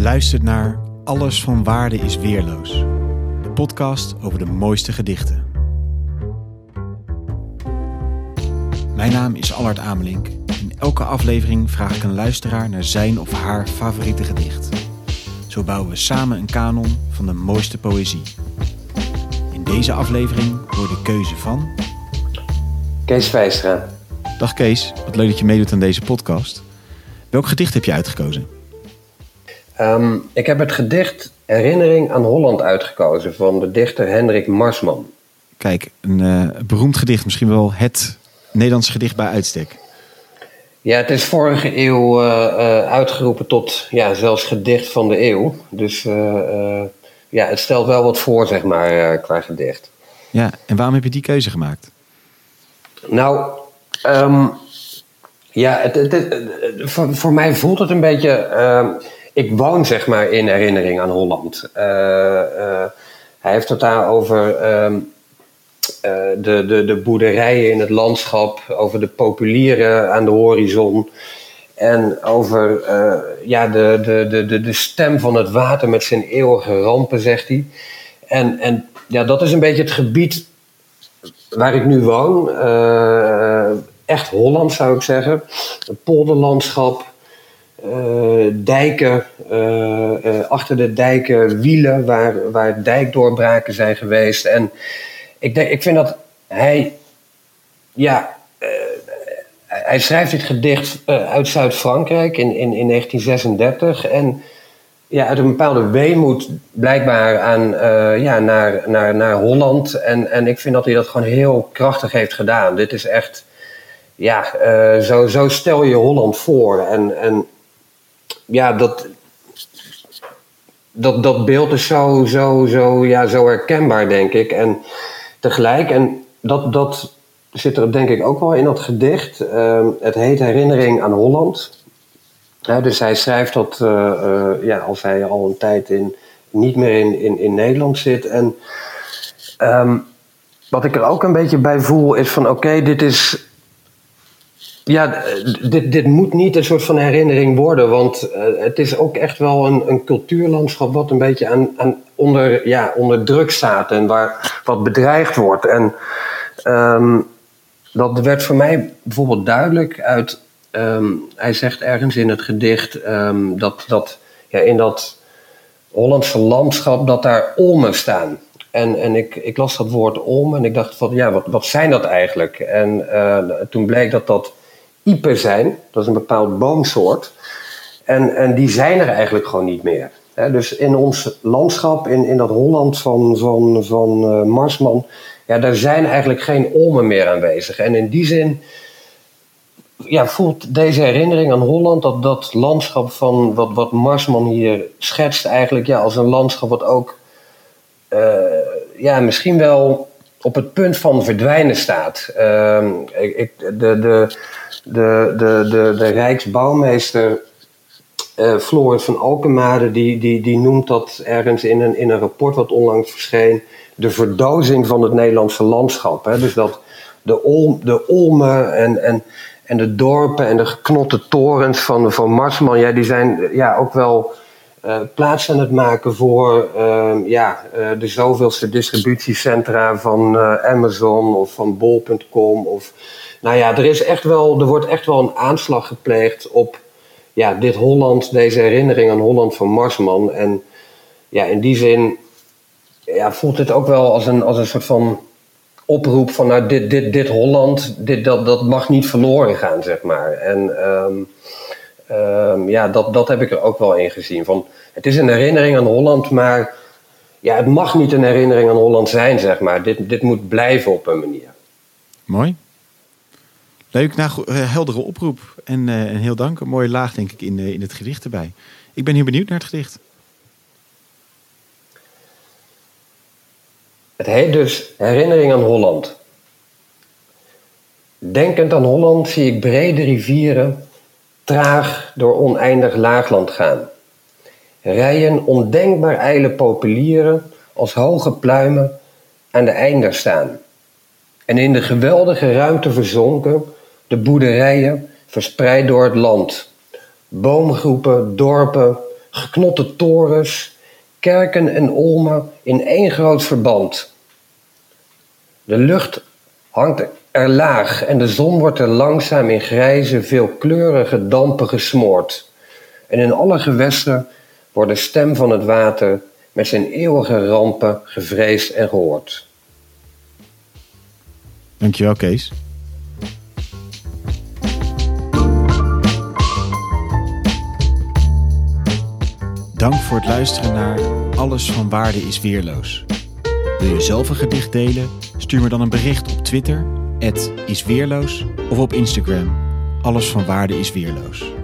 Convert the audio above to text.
luistert naar Alles van Waarde is Weerloos, de podcast over de mooiste gedichten. Mijn naam is Allard Amelink. In elke aflevering vraag ik een luisteraar naar zijn of haar favoriete gedicht. Zo bouwen we samen een kanon van de mooiste poëzie. In deze aflevering hoor de keuze van. Kees Vijstra. Dag Kees, wat leuk dat je meedoet aan deze podcast. Welk gedicht heb je uitgekozen? Ehm, ik heb het gedicht Herinnering aan Holland uitgekozen van de dichter Hendrik Marsman. Kijk, een eh, beroemd gedicht, misschien wel het Nederlandse gedicht bij uitstek. Ja, het is vorige eeuw eh, eh, uitgeroepen tot ja, zelfs gedicht van de eeuw. Dus ja, het stelt wel wat voor, zeg maar, qua gedicht. Ja, en waarom heb je die keuze gemaakt? Nou, ehm, ja, het, het, voor, voor, mij voelt het een beetje. Ik woon zeg maar in herinnering aan Holland. Eh, eh, hij heeft het daar over ehm, eh, de, de, de boerderijen in het landschap, over de populieren aan de horizon. En over ja, de, de, de, de stem van het water met zijn eeuwige rampen, zegt hij. En, en ja, dat is een beetje het gebied waar ik nu woon. echt Holland zou ik zeggen. Een polderlandschap, uh, dijken, uh, uh, achter de dijken wielen waar, waar dijkdoorbraken zijn geweest. En ik, denk, ik vind dat hij, ja, hij schrijft dit gedicht uit Zuid-Frankrijk in, in, in 1936. En ja, uit een bepaalde weemoed blijkbaar aan, ja, naar, naar, naar Holland. En, en ik vind dat hij dat gewoon heel krachtig heeft gedaan. Dit is echt, ja, zo, zo stel je Holland voor. En, en ja, dat, dat, dat beeld is zo, zo, zo, ja, zo herkenbaar, denk ik. En tegelijk, en dat, dat zit er denk ik ook wel in dat gedicht. Uh, het heet Herinnering aan Holland. dus hij schrijft dat uh, uh, ja, als hij al een tijd in, niet meer in, in, in Nederland zit. En um, wat ik er ook een beetje bij voel is van oké, dit is ja, dit, dit moet niet een soort van herinnering worden, want uh, het is ook echt wel een, een cultuurlandschap wat een beetje aan, aan onder, ja, onder druk staat en waar wat bedreigd wordt. En um, dat werd voor mij bijvoorbeeld duidelijk uit. Um, hij zegt ergens in het gedicht um, dat, dat ja, in dat Hollandse landschap dat daar olmen staan. En, en ik, ik las dat woord olmen en ik dacht van ja, wat, wat zijn dat eigenlijk? En uh, toen bleek dat dat iepen zijn. Dat is een bepaald boomsoort. En, en die zijn er eigenlijk gewoon niet meer. dus in ons landschap, in, in dat Holland van, van, van uh, Marsman, ja, daar zijn eigenlijk geen olmen meer aanwezig. En in die zin ja, voelt deze herinnering aan Holland, dat, dat landschap van wat, wat Marsman hier schetst, eigenlijk ja, als een landschap wat ook uh, ja, misschien wel op het punt van verdwijnen staat. Uh, ik, de, de, de, de, de, de Rijksbouwmeester uh, Floris van Alkemade, die, die, die noemt dat ergens in een, in een rapport wat onlangs verscheen, de verdozing van het Nederlandse landschap. Hè? Dus dat de, ol, de olmen en, en, en de dorpen en de geknotte torens van, van Marsman, ja, die zijn ja, ook wel uh, plaats aan het maken voor uh, ja, uh, de zoveelste distributiecentra van Amazon of van Bol.com of nou ja, er, is echt wel, er wordt echt wel een aanslag gepleegd op ja, dit Holland, deze herinnering aan Holland van Marsman. En ja, in die zin ja, voelt het ook wel als een, als een soort van oproep van nou, dit, dit, dit Holland, dit, dat, dat mag niet verloren gaan, zeg maar. En um, um, ja, dat, dat heb ik er ook wel in gezien. Van, het is een herinnering aan Holland, maar ja, het mag niet een herinnering aan Holland zijn, zeg maar. Dit, dit moet blijven op een manier. Mooi. Leuk, nou, uh, heldere oproep. En, uh, en heel dank. Een mooie laag, denk ik, in, uh, in het gedicht erbij. Ik ben heel benieuwd naar het gedicht. Het heet dus Herinnering aan Holland. Denkend aan Holland zie ik brede rivieren traag door oneindig laagland gaan. Rijen ondenkbaar ijle populieren als hoge pluimen aan de einder staan. En in de geweldige ruimte verzonken de boerderijen verspreid door het land. Boomgroepen, dorpen, geknotte torens, kerken en olmen in één groot verband. De lucht hangt er laag en de zon wordt er langzaam in grijze, veelkleurige dampen gesmoord. En in alle gewesten wordt de stem van het water met zijn eeuwige rampen gevreesd en gehoord. Dankjewel, Kees. Dank voor het luisteren naar Alles van Waarde is Weerloos. Wil je zelf een gedicht delen? Stuur me dan een bericht op Twitter, isweerloos, of op Instagram, Alles van Waarde is Weerloos.